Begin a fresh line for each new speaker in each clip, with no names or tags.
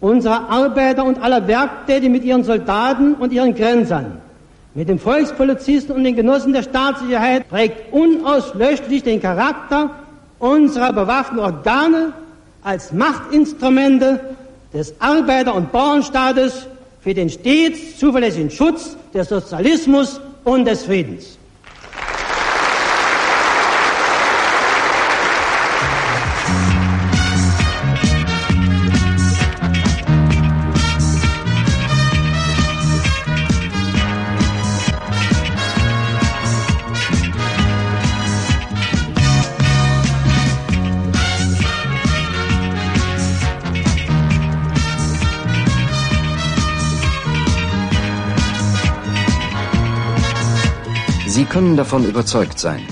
unserer Arbeiter und aller Werktätigen mit ihren Soldaten und ihren Grenzern, mit den Volkspolizisten und den Genossen der Staatssicherheit prägt unauslöschlich den Charakter unserer bewaffneten Organe als Machtinstrumente des Arbeiter- und Bauernstaates für den stets zuverlässigen Schutz des Sozialismus und des Friedens.
Sie können davon überzeugt sein.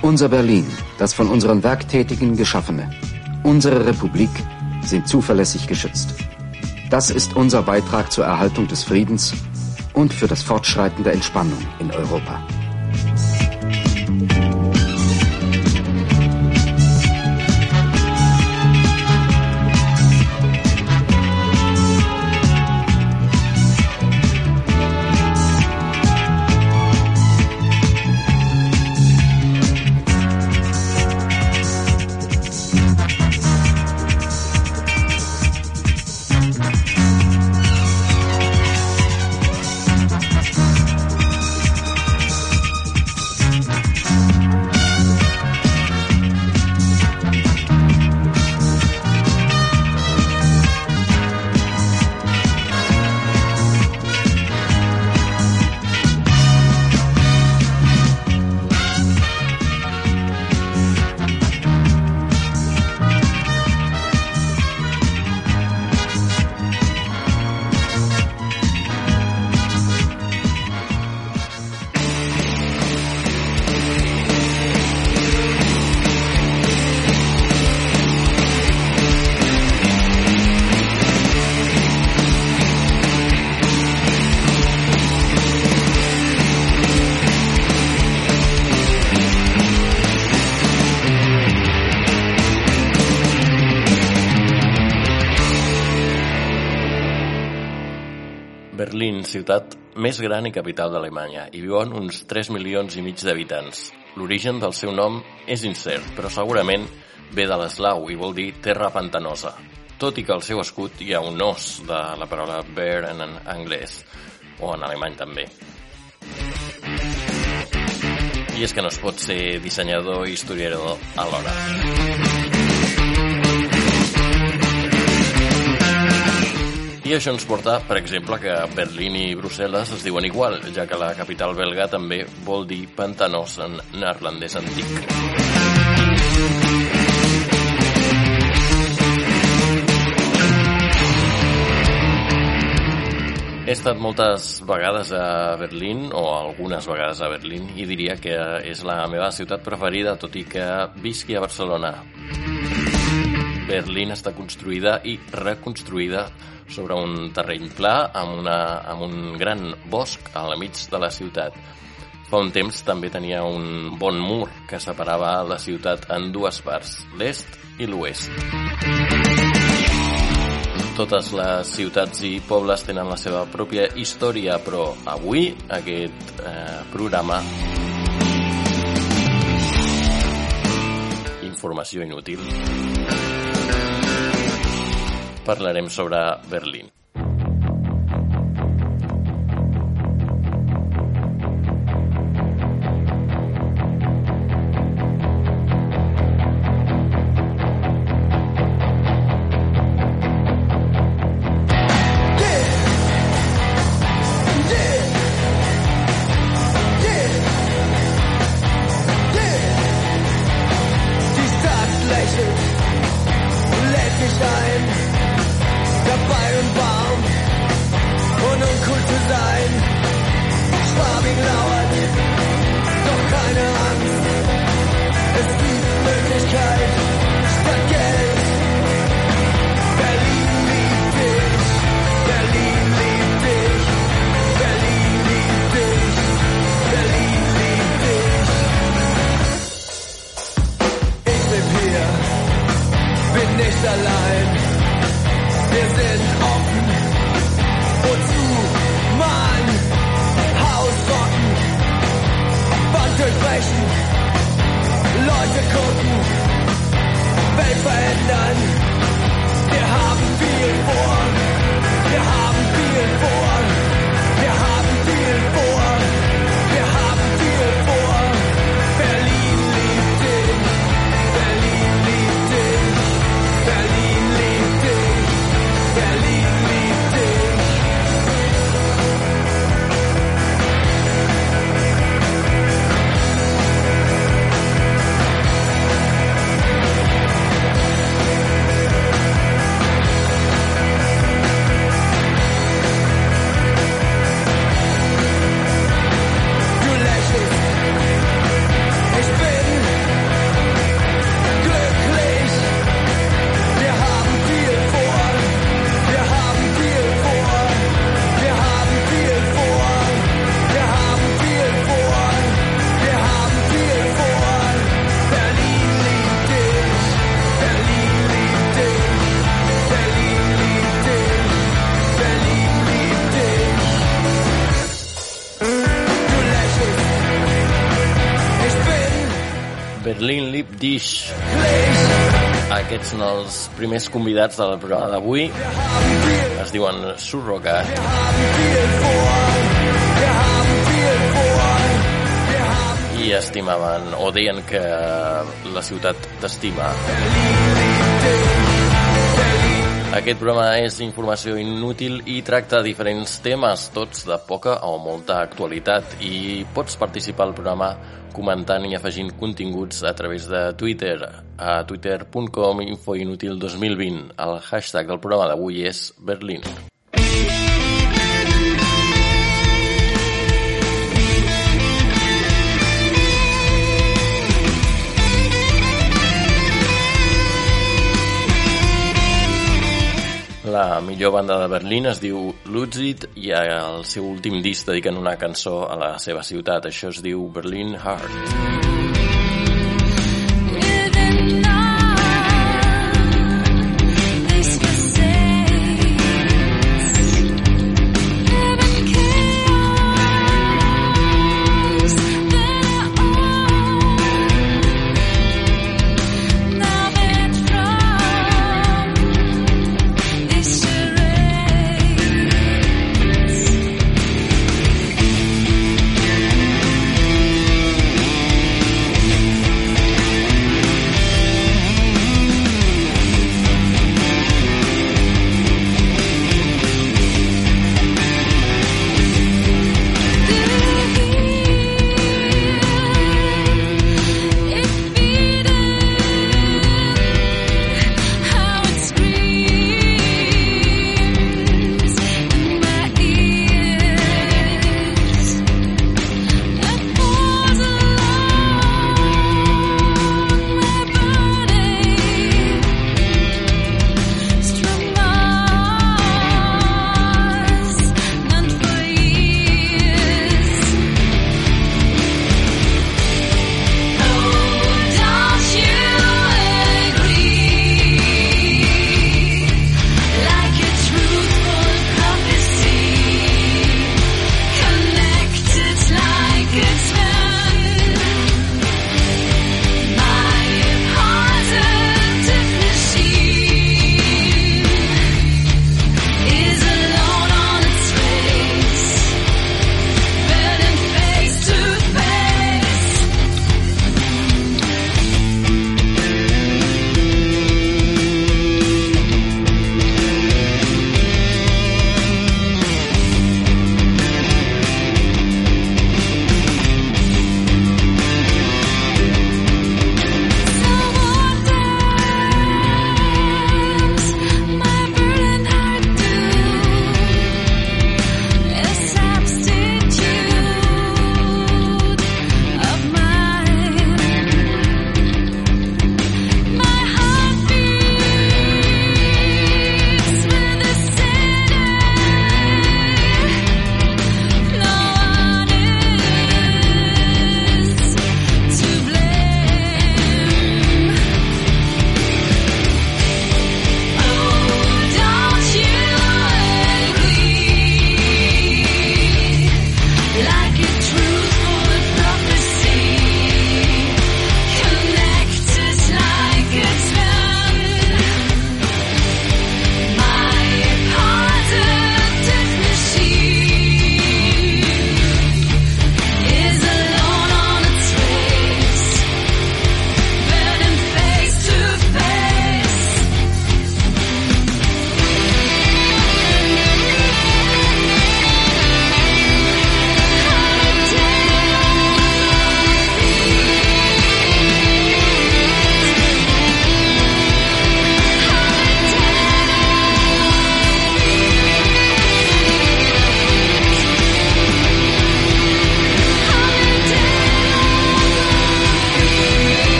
Unser Berlin, das von unseren Werktätigen geschaffene, unsere Republik sind zuverlässig geschützt. Das ist unser Beitrag zur Erhaltung des Friedens und für das Fortschreiten der Entspannung in Europa.
Ciutat més gran i capital d'Alemanya, hi viuen uns 3 milions i mig d'habitants. L'origen del seu nom és incert, però segurament ve de l'eslau i vol dir terra pantanosa, tot i que al seu escut hi ha un os de la paraula bear en anglès, o en alemany també. I és que no es pot ser dissenyador i historiador alhora. I això ens porta, per exemple, que Berlín i Brussel·les es diuen igual, ja que la capital belga també vol dir pantanós en neerlandès antic. He estat moltes vegades a Berlín, o algunes vegades a Berlín, i diria que és la meva ciutat preferida, tot i que visqui a Barcelona. Berlín està construïda i reconstruïda sobre un terreny pla amb, una, amb un gran bosc al mig de la ciutat. Fa un temps també tenia un bon mur que separava la ciutat en dues parts, l'est i l'oest. Totes les ciutats i pobles tenen la seva pròpia història, però avui aquest eh, programa informació inútil parlarem sobre Berlín.
nicht allein. Wir sind
offen. Wozu man Haus rocken, Wand durchbrechen, Leute gucken, Welt verändern.
Dish. Aquests són els primers convidats del programa d'avui. Es diuen Surrogat. I estimaven, o deien que la ciutat t'estima. Aquest programa és informació inútil i tracta diferents temes, tots de poca o molta actualitat, i pots participar al programa comentant i afegint continguts a través de Twitter, a twitter.com infoinútil2020. El hashtag del programa d'avui és Berlín. La millor banda de Berlín es diu Lutzit i al seu últim disc dediquen una cançó a la seva ciutat. Això es diu Berlin Heart.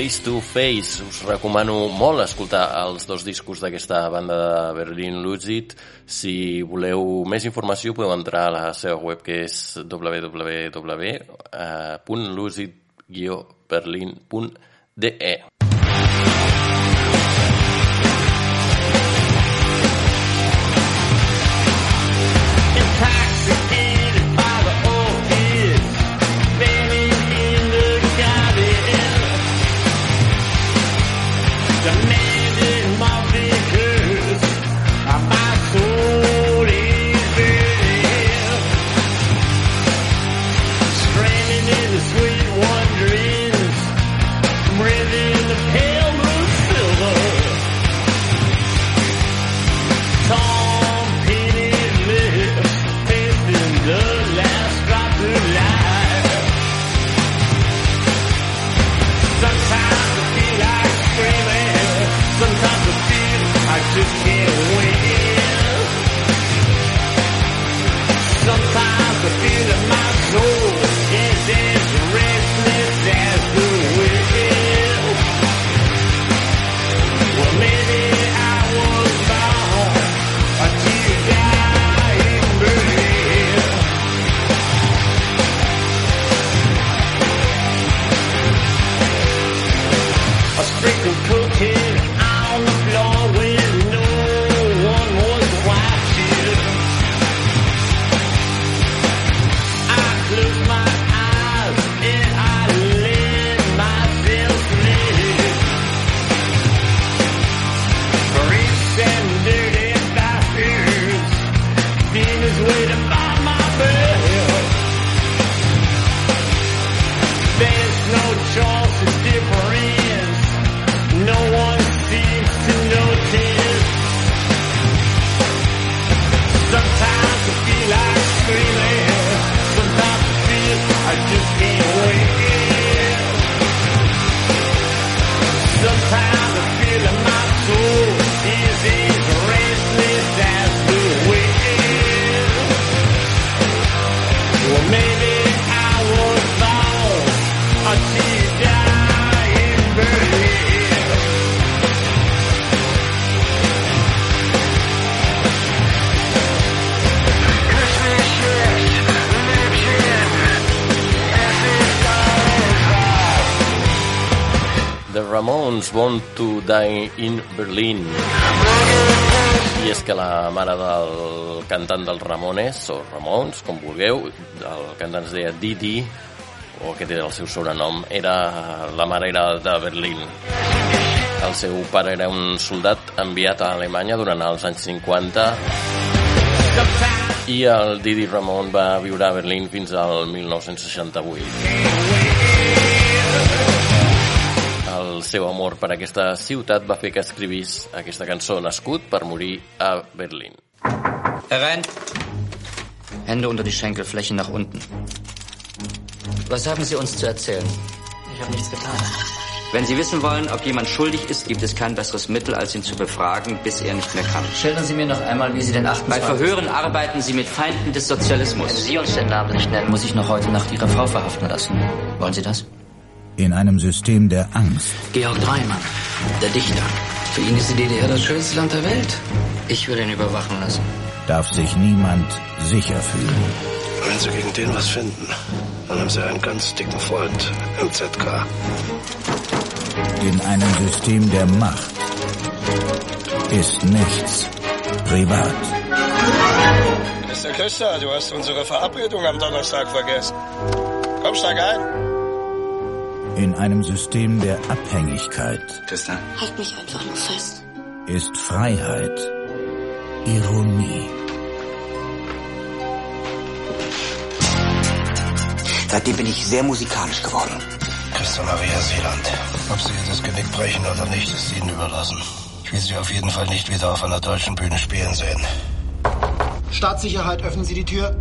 Face to Face. Us recomano molt escoltar els dos discos d'aquesta banda de Berlin Lucid. Si voleu més informació podeu entrar a la seva web que és www.lucid-berlin.de. Ramones Want to Die in Berlin. I és que la mare del cantant dels Ramones, o Ramones, com vulgueu, el cantant es deia Didi, o aquest era el seu sobrenom, era, la mare era de Berlín. El seu pare era un soldat enviat a Alemanya durant els anys 50 i el Didi Ramon va viure a Berlín fins al 1968 el seu amor per aquesta ciutat va fer que escrivís aquesta cançó nascut per morir a Berlín.
Herein. Hände unter die Schenkelflächen nach unten. Was haben Sie uns zu erzählen?
Ich habe nichts getan.
Wenn Sie wissen wollen, ob jemand schuldig ist, gibt es kein besseres Mittel, als ihn zu befragen, bis er nicht mehr kann.
Schildern Sie mir noch einmal, wie Sie den 28...
Bei Verhören arbeiten Sie mit Feinden des Sozialismus.
Wenn Sie uns den Namen nicht nennen, muss ich noch heute Nacht Ihre Frau verhaften lassen. Wollen Sie das?
In einem System der Angst.
Georg Dreimann, der Dichter. Für ihn ist die DDR das schönste Land der Welt. Ich will ihn überwachen lassen.
Darf sich niemand sicher fühlen.
Wenn Sie gegen den was finden, dann haben Sie einen ganz dicken Freund im ZK.
In einem System der Macht ist nichts privat.
Mr. Küster, du hast unsere Verabredung am Donnerstag vergessen. Komm, steig ein
in einem System der Abhängigkeit.
Tristan?
Halt mich einfach nur fest.
Ist Freiheit Ironie.
Seitdem bin ich sehr musikalisch geworden.
Christa Maria Seeland. Ob Sie das Genick brechen oder nicht, ist Ihnen überlassen. Ich will Sie auf jeden Fall nicht wieder auf einer deutschen Bühne spielen sehen.
Staatssicherheit, öffnen Sie die Tür.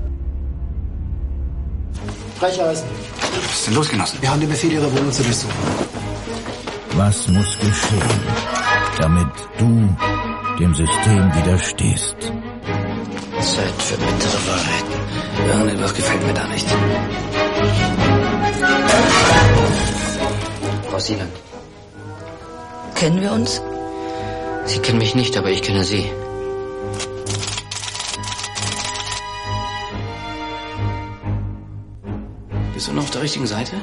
Frecheisen.
Was ist denn los, Genossen?
Wir haben den Befehl, Ihre Wohnung zu durchsuchen.
Was muss geschehen, damit du dem System widerstehst?
Zeit für bittere Wahrheiten. Irgendetwas gefällt mir da nicht.
Frau Seeland.
Kennen wir uns?
Sie kennen mich nicht, aber ich kenne Sie. Bist du noch auf der richtigen Seite?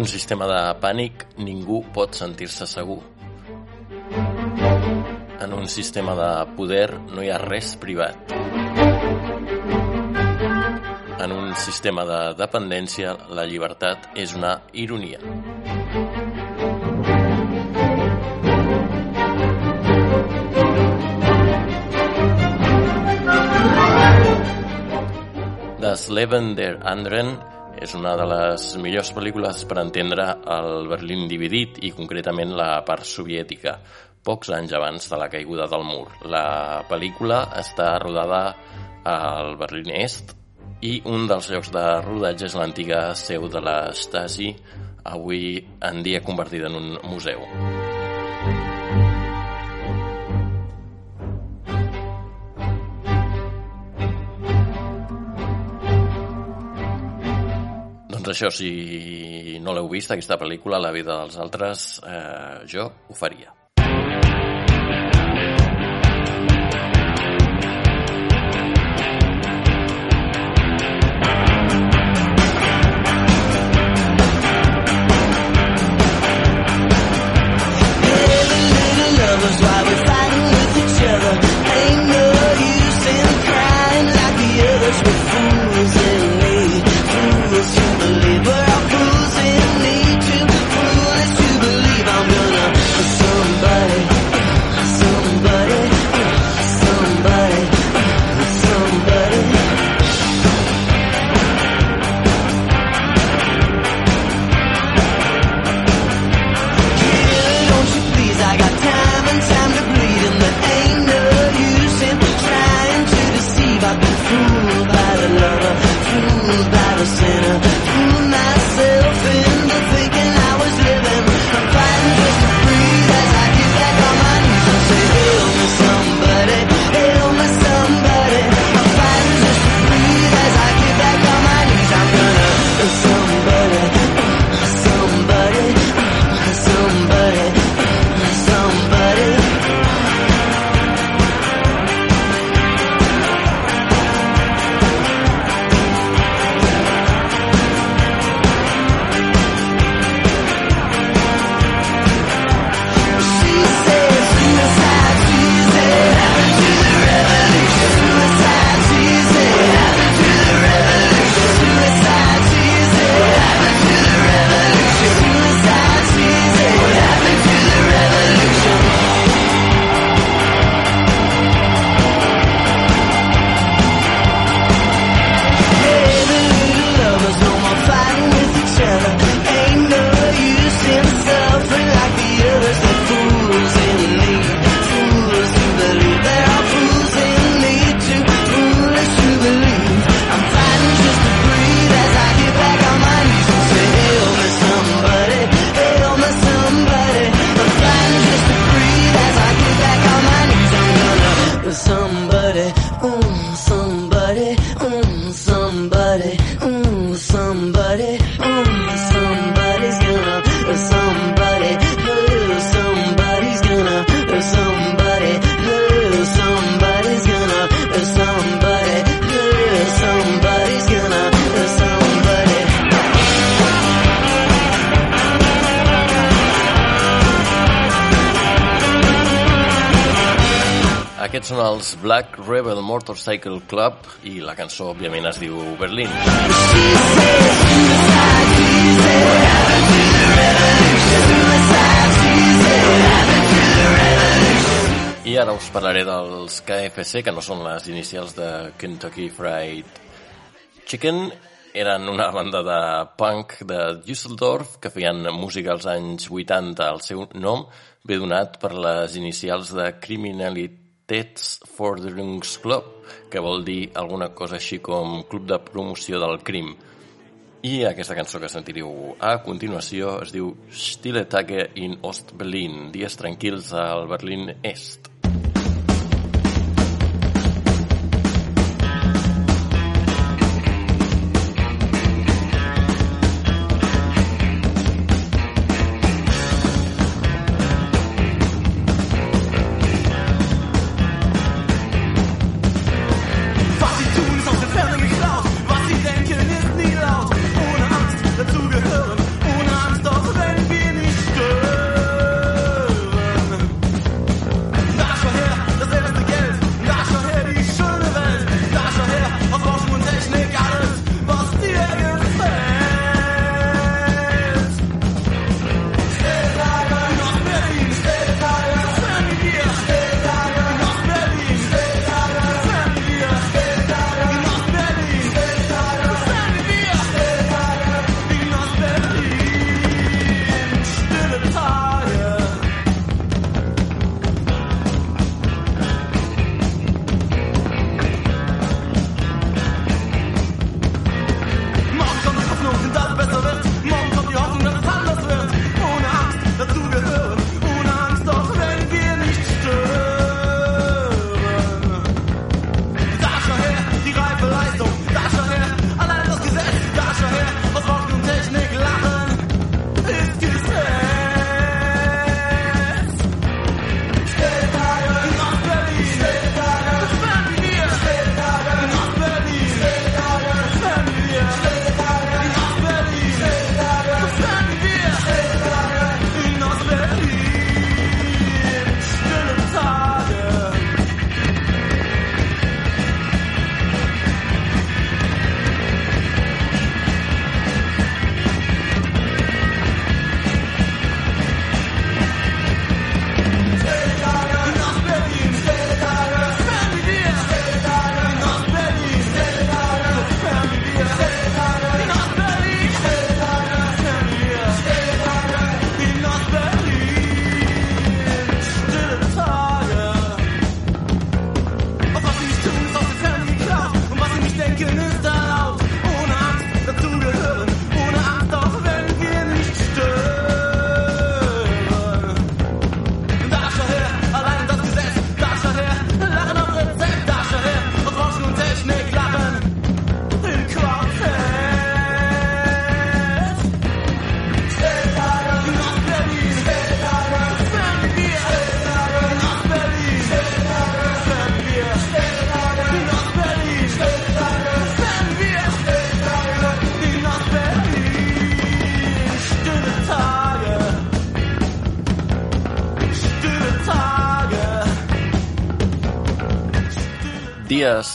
Un sistema de pànic, ningú pot sentir-se segur. En un sistema de poder no hi ha res privat. En un sistema de dependència, la llibertat és una ironia. Das Leben der Anderen és una de les millors pel·lícules per entendre el Berlín dividit i concretament la part soviètica, pocs anys abans de la caiguda del mur. La pel·lícula està rodada al Berlín Est i un dels llocs de rodatge és l'antiga seu de la Stasi, avui en dia convertida en un museu. Això, si no l'heu vist, aquesta pel·lícula, La vida dels altres, eh, jo ho faria. Aquests són els Black Rebel Motorcycle Club i la cançó, òbviament, es diu Berlín. I ara us parlaré dels KFC, que no són les inicials de Kentucky Fried Chicken,
eren una banda de punk de Düsseldorf que feien música als anys 80. El seu nom ve donat per les inicials de Criminalitats Club, que vol dir alguna cosa així com Club de Promoció del Crim. I aquesta cançó que sentireu a continuació es diu Stille Tage in Ost-Berlin, dies tranquils al Berlín Est.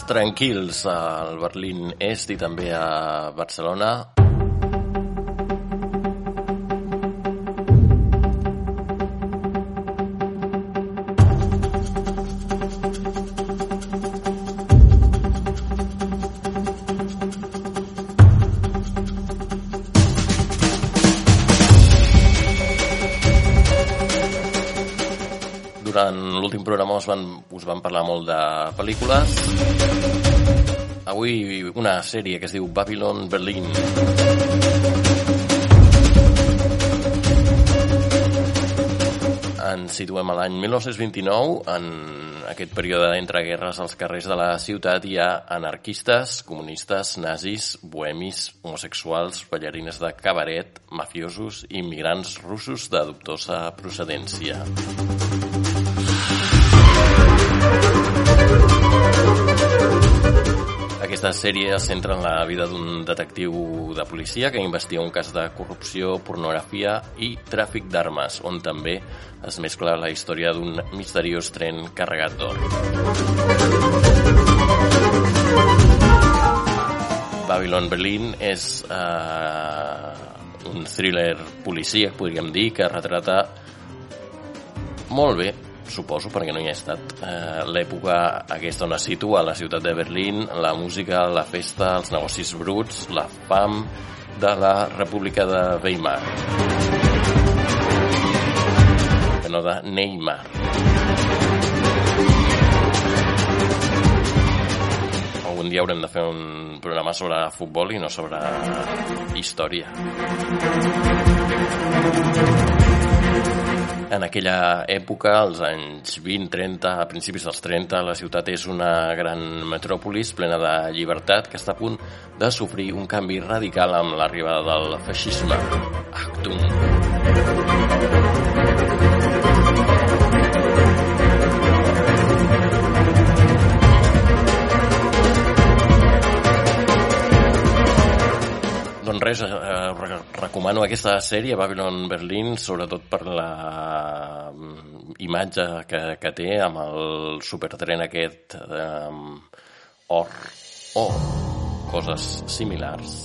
tranquils al Berlín Est i també a Barcelona. durant l'últim programa us van, us van parlar molt de pel·lícules. Avui una sèrie que es diu Babylon Berlin. Ens situem a l'any 1929, en aquest període d'entre guerres als carrers de la ciutat hi ha anarquistes, comunistes, nazis, bohemis, homosexuals, ballarines de cabaret, mafiosos i immigrants russos de dubtosa procedència. Aquesta sèrie es centra en la vida d'un detectiu de policia que investiga un cas de corrupció, pornografia i tràfic d'armes, on també es mescla la història d'un misteriós tren carregat d'or. Babylon Berlin és eh, un thriller policíac, podríem dir, que retrata molt bé
suposo, perquè no hi he estat. Eh, L'època aquesta on es situa, la ciutat de Berlín, la música, la festa, els negocis bruts, la fam de la República de Weimar. Que no de Neymar. Algun dia haurem de fer un programa sobre futbol i no sobre història. En aquella època, als anys 20, 30, a principis dels 30, la ciutat és una gran metròpolis plena de llibertat que està a punt de sofrir un canvi radical amb l'arribada del feixisme. Achtung! Doncs res, eh, re- recomano aquesta sèrie, Babylon Berlin, sobretot per la mm, imatge que, que té amb el supertren aquest eh, or o coses similars.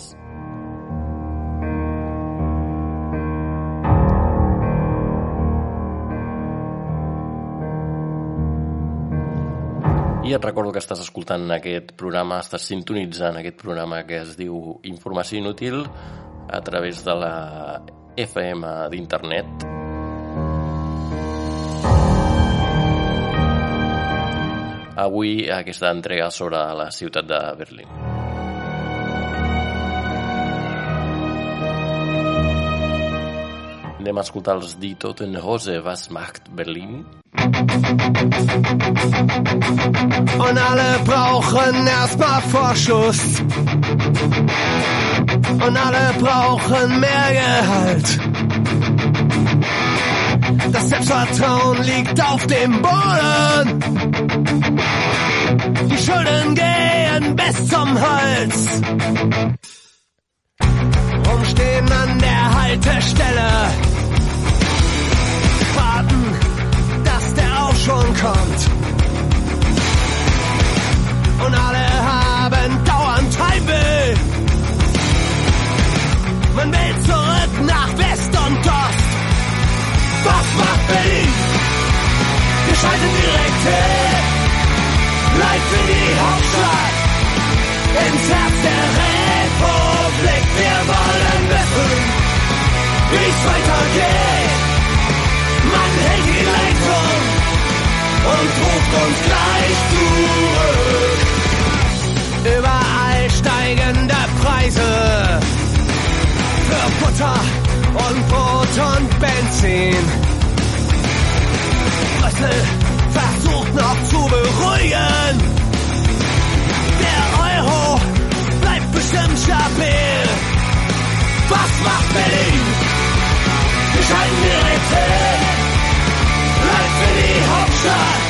I et recordo que estàs escoltant aquest programa, estàs sintonitzant aquest programa que es diu Informació Inútil a través de la FM d'internet. Avui aquesta entrega sobre la ciutat de Berlín. Anem a escoltar els Die Toten Hose, Was macht Berlin?
Und alle brauchen erstmal Vorschuss. Und alle brauchen mehr Gehalt. Das Selbstvertrauen liegt auf dem Boden. Die Schulden gehen bis zum Hals. Rumstehen an der Haltestelle. Aufschwung kommt. Und alle haben dauernd Heimweh. Man will zurück nach West und Ost. Was macht Berlin? Wir schalten direkt hin. Live für die Hauptstadt. Ins Herz der Republik. Wir wollen wissen, wie es weitergeht. Und ruft uns gleich zurück. Überall steigende Preise für Butter und Brot und Benzin. Brüssel versucht noch zu beruhigen. Der Euro bleibt bestimmt stabil. Was macht Berlin? Wir hin. Bleibt für die Hauptstadt.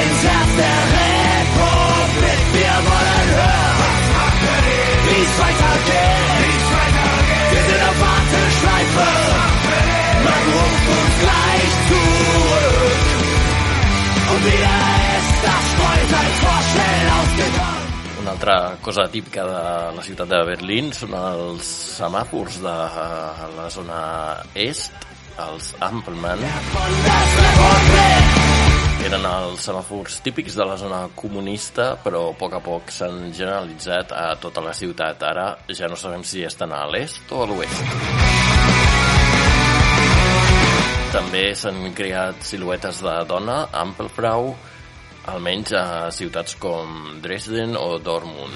Ins Herz der Republik. Wir wollen hören, wie es weitergeht. Wir sind auf Warteschleife. Man ruft uns gleich zurück. Und wieder ist das Kreuz ein Vorstell ausgegangen.
Una altra cosa típica de la ciutat de Berlín són els semàfors de la zona est, els Ampelmann. Eren els semàfors típics de la zona comunista, però a poc a poc s'han generalitzat a tota la ciutat. Ara ja no sabem si estan a l'est o a l'oest. També s'han creat siluetes de dona, Ampelfrau, almenys a ciutats com Dresden o Dortmund.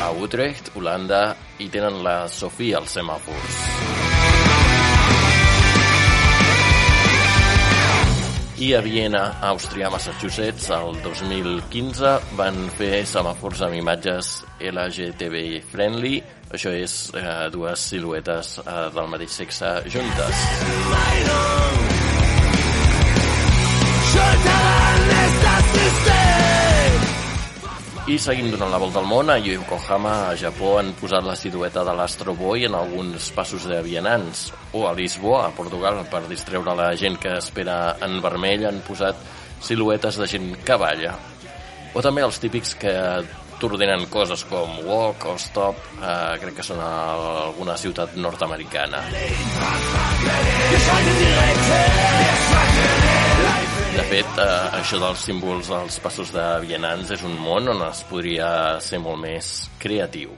A Utrecht, Holanda, hi tenen la Sofia als semàfors. I a Viena, Àustria, Massachusetts, el 2015 van fer semàfors amb imatges LGTBI friendly, això és eh, dues siluetes eh, del mateix sexe juntes.
Das System.
I seguim donant la volta al món. A Yokohama, a Japó, han posat la silueta de l'Astro Boy en alguns passos de vianants. O a Lisboa, a Portugal, per distreure la gent que espera en vermell, han posat siluetes de gent que balla. O també els típics que t'ordenen coses com walk o stop, eh, crec que són a alguna ciutat nord-americana.
De fet,
eh, això dels símbols als passos de vianants és un món on es podria ser molt més creatiu.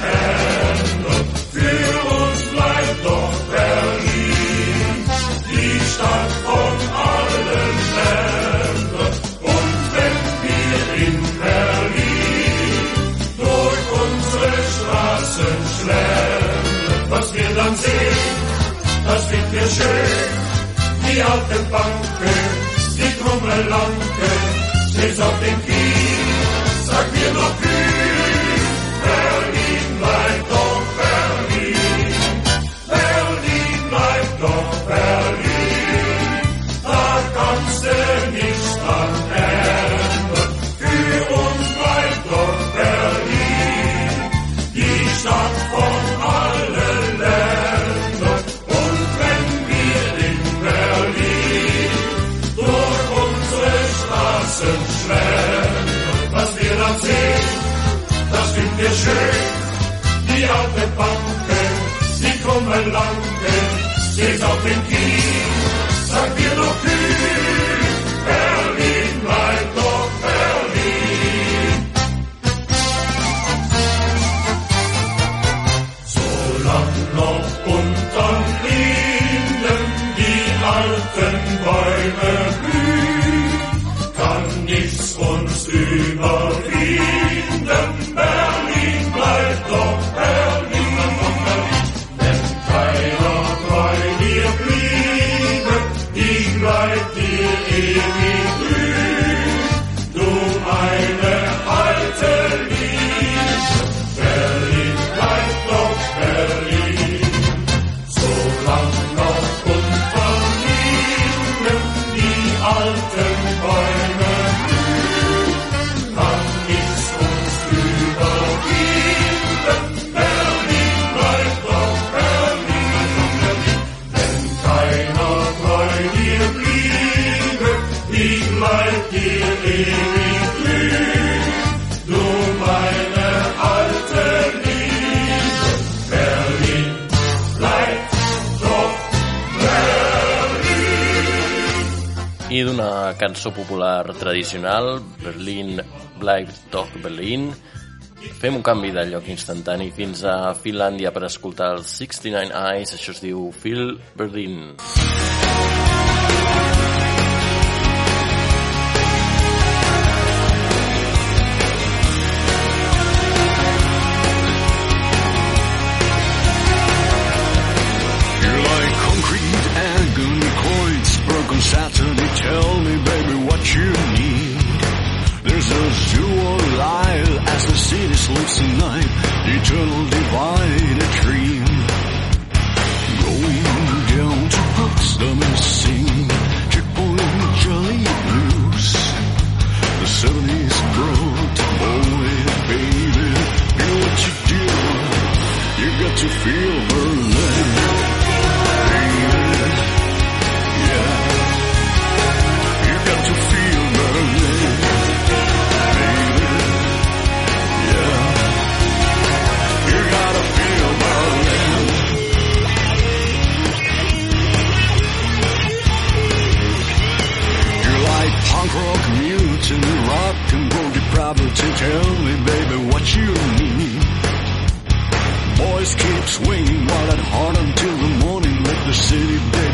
Yeah. das wird mir schön. Die alte Banken, die Trommellanke, stets auf dem Kiel, sag mir noch viel.
venir d'una cançó popular tradicional, Berlin, Black Dog Berlin. Fem un canvi de lloc instantani fins a Finlàndia per escoltar els 69 Eyes, això es diu Phil Berlin.
Berlin.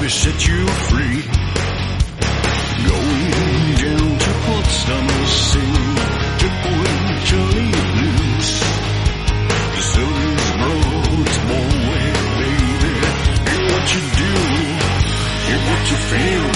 to set you free. Going down to Potsdamer Sea to eventually loose. The story's broad, more way, baby. Ain't what
you do, ain't what you feel.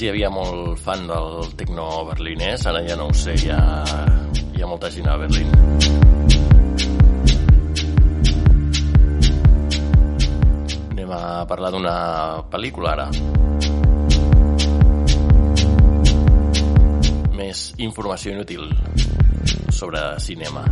Abans hi havia molt fan del tecno berlinès, ara ja no ho sé, hi ha, hi ha molta gent a Berlín. Anem a parlar d'una pel·lícula ara. Més informació inútil sobre cinema.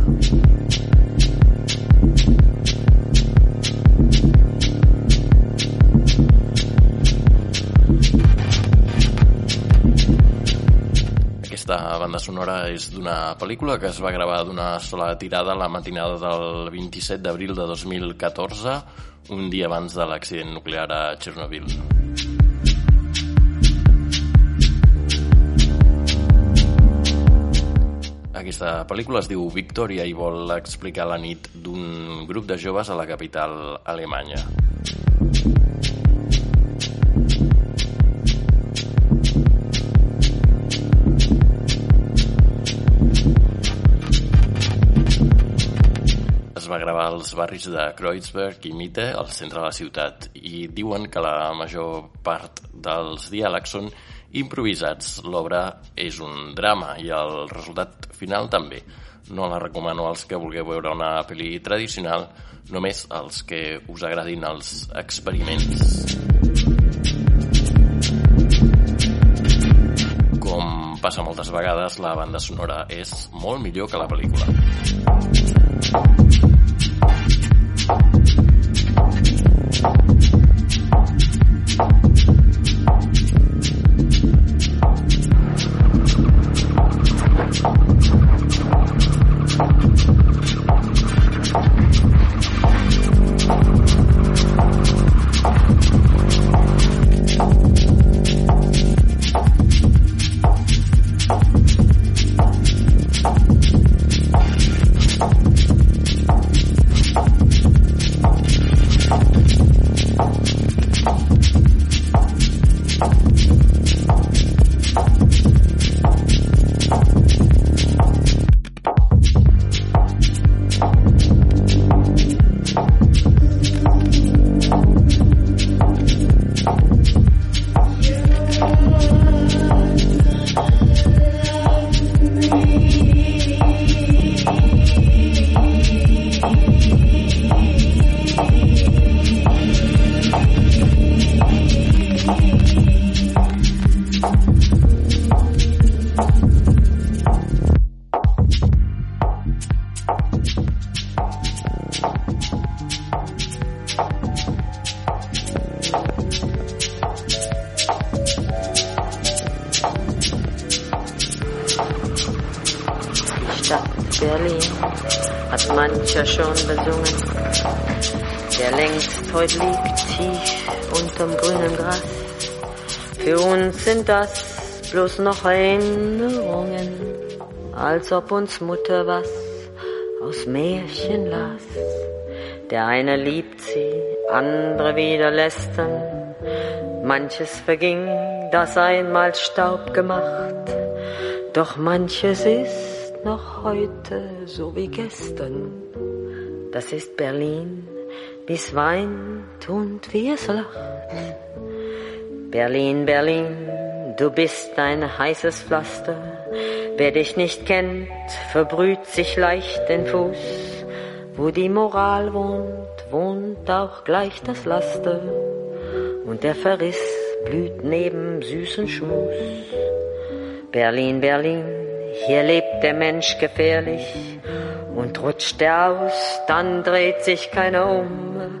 Aquesta banda sonora és d'una pel·lícula que es va gravar d'una sola tirada la matinada del 27 d'abril de 2014, un dia abans de l'accident nuclear a Chernobyl. Aquesta pel·lícula es diu Victoria i vol explicar la nit d'un grup de joves a la capital alemanya. Gravar als barris de Kreuzberg i Mitte, al centre de la ciutat, i diuen que la major part dels diàlegs són improvisats. L'obra és un drama i el resultat final també. No la recomano als que vulgueu veure una pel·li tradicional, només als que us agradin els experiments. Com passa moltes vegades, la banda sonora és molt millor que la pel·lícula.
Thank you. Bloß noch Erinnerungen, als ob uns Mutter was aus Märchen las. Der eine liebt sie, andere wieder lästern. Manches verging, das einmal Staub gemacht. Doch manches ist noch heute so wie gestern. Das ist Berlin, wie's weint und wie es lacht. Berlin, Berlin, du bist ein heißes Pflaster. Wer dich nicht kennt, verbrüht sich leicht den Fuß. Wo die Moral wohnt, wohnt auch gleich das Laster. Und der Verriss blüht neben süßen Schmus. Berlin, Berlin, hier lebt der Mensch gefährlich. Und rutscht er aus, dann dreht sich keiner um.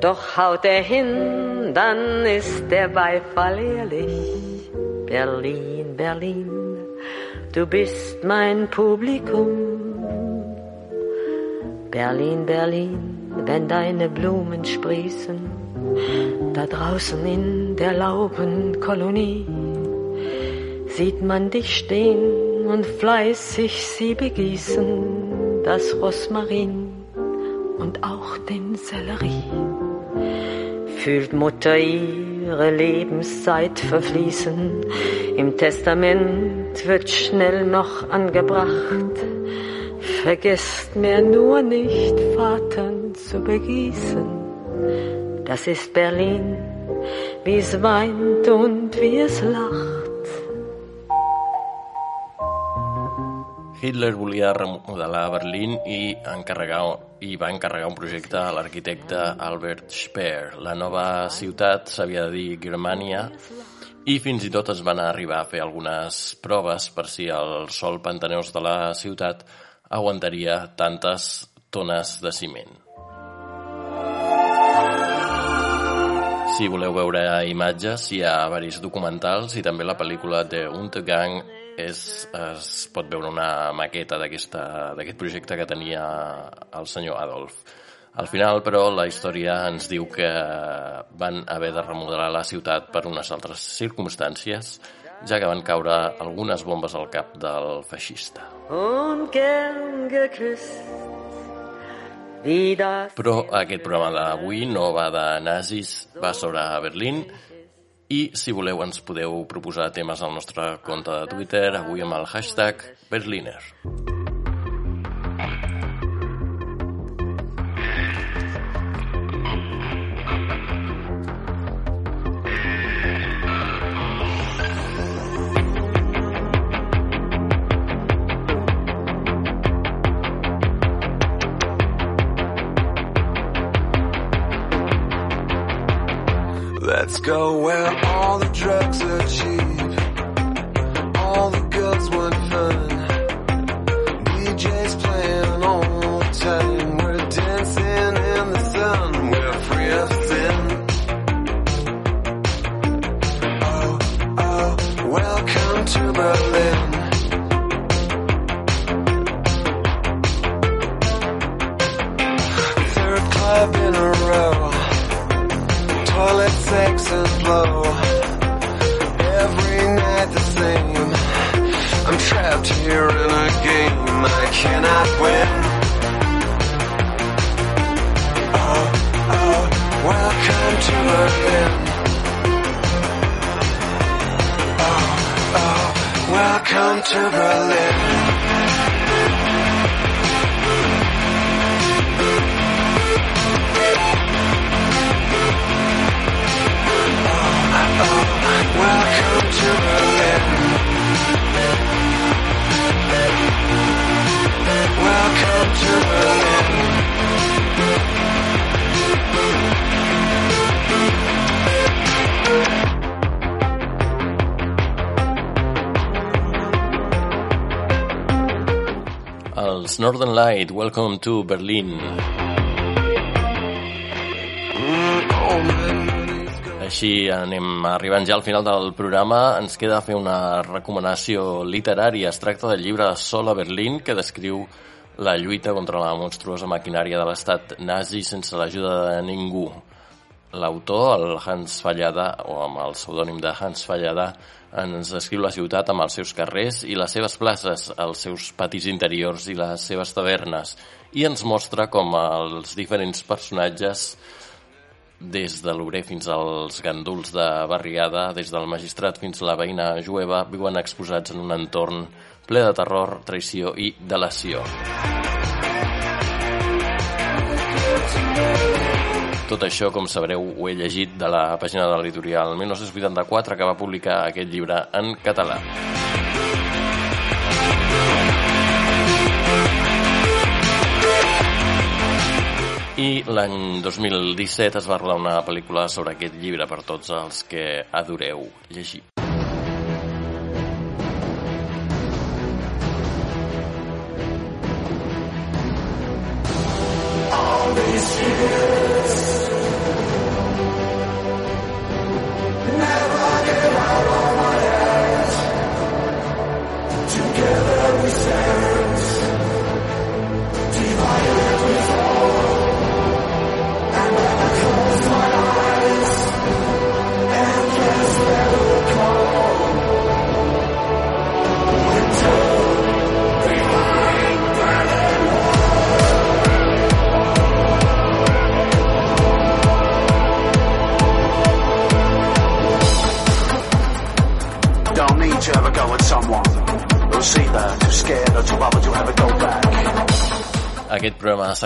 Doch haut er hin, dann ist der Beifall ehrlich. Berlin, Berlin, du bist mein Publikum. Berlin, Berlin, wenn deine Blumen sprießen, da draußen in der Laubenkolonie, sieht man dich stehen und fleißig sie begießen, das Rosmarin und auch den Sellerie. Fühlt Mutter ihre Lebenszeit verfließen, im Testament wird schnell noch angebracht, vergesst mir nur nicht, Vater zu begießen. Das ist Berlin, wie es weint und wie es lacht.
Hitler volia remodelar Berlín i, encarregar, i va encarregar un projecte a l'arquitecte Albert Speer. La nova ciutat s'havia de dir Germania i fins i tot es van arribar a fer algunes proves per si el sol pantanós de la ciutat aguantaria tantes tones de ciment. Si voleu veure imatges, hi ha varis documentals i també la pel·lícula de Untergang és, es pot veure una maqueta d'aquest projecte que tenia el senyor Adolf. Al final, però, la història ens diu que van haver de remodelar la ciutat per unes altres circumstàncies, ja que van caure algunes bombes al cap del feixista. Però aquest programa d'avui no va de nazis, va sobre Berlín, i si voleu ens podeu proposar temes al nostre compte de Twitter, avui amb el hashtag Berliner.
Go where all the drugs are cheap. All the girls want fun. Welcome to Berlin.
Així anem arribant ja al final del programa. Ens queda fer una recomanació literària. Es tracta del llibre Sol a Berlín, que descriu la lluita contra la monstruosa maquinària de l'estat nazi sense l'ajuda de ningú. L'autor, el Hans Fallada, o amb el pseudònim de Hans Fallada, ens descriu la ciutat amb els seus carrers i les seves places, els seus patis interiors i les seves tavernes, i ens mostra com els diferents personatges des de l'obrer fins als ganduls de barriada, des del magistrat fins a la veïna jueva, viuen exposats en un entorn ple de terror, traïció i delació. Tot això, com sabreu, ho he llegit de la pàgina de l'editorial 1984 que va publicar aquest llibre en català. I l'any 2017 es va rodar una pel·lícula sobre aquest llibre per tots els que adoreu llegir.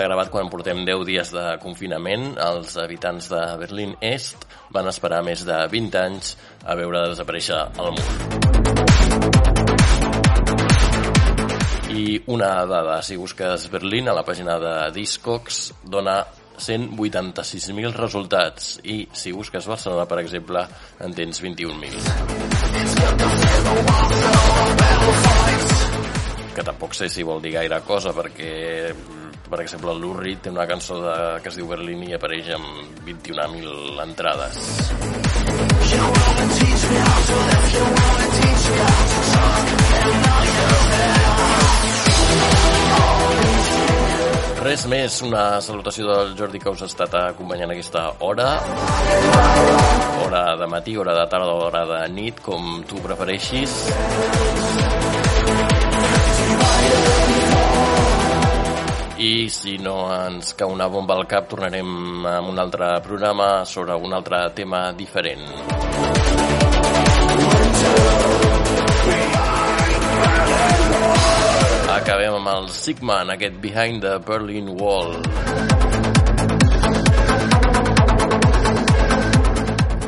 S'ha gravat quan portem 10 dies de confinament. Els habitants de Berlín Est van esperar més de 20 anys a veure desaparèixer el mur. I una dada, si busques Berlín a la pàgina de Discogs, dona 186.000 resultats i si busques Barcelona, per exemple, en tens 21.000. Que tampoc sé si vol dir gaire cosa perquè per exemple, el Reed té una cançó de, que es diu Berlín i apareix amb 21.000 entrades. Res més, una salutació del Jordi que us ha estat acompanyant aquesta hora. Hora de matí, hora de tarda, hora de nit, com tu prefereixis. I si no ens cau una bomba al cap, tornarem amb un altre programa sobre un altre tema diferent. Acabem amb el Sigma en aquest Behind the Berlin Wall.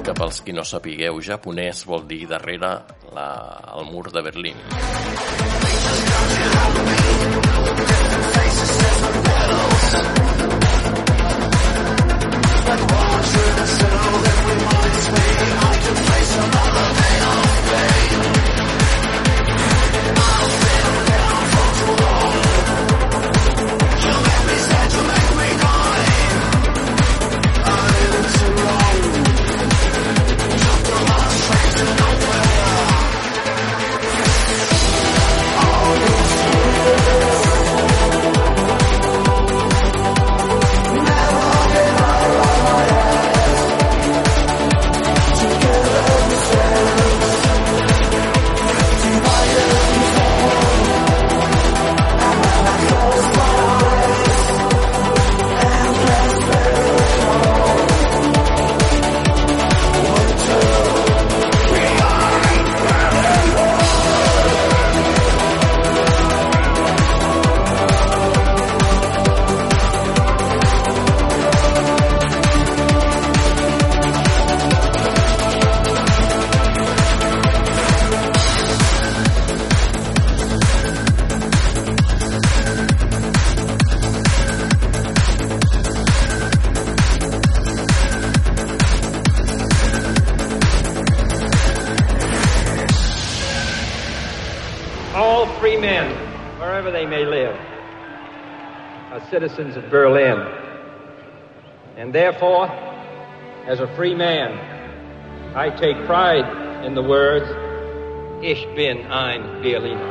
Que pels qui no sapigueu japonès vol dir darrere la, el mur de Berlín.
Settle, every mind's me I can place another the nail, citizens of Berlin. And therefore, as a free man, I take pride in the words, Ich bin ein Berliner.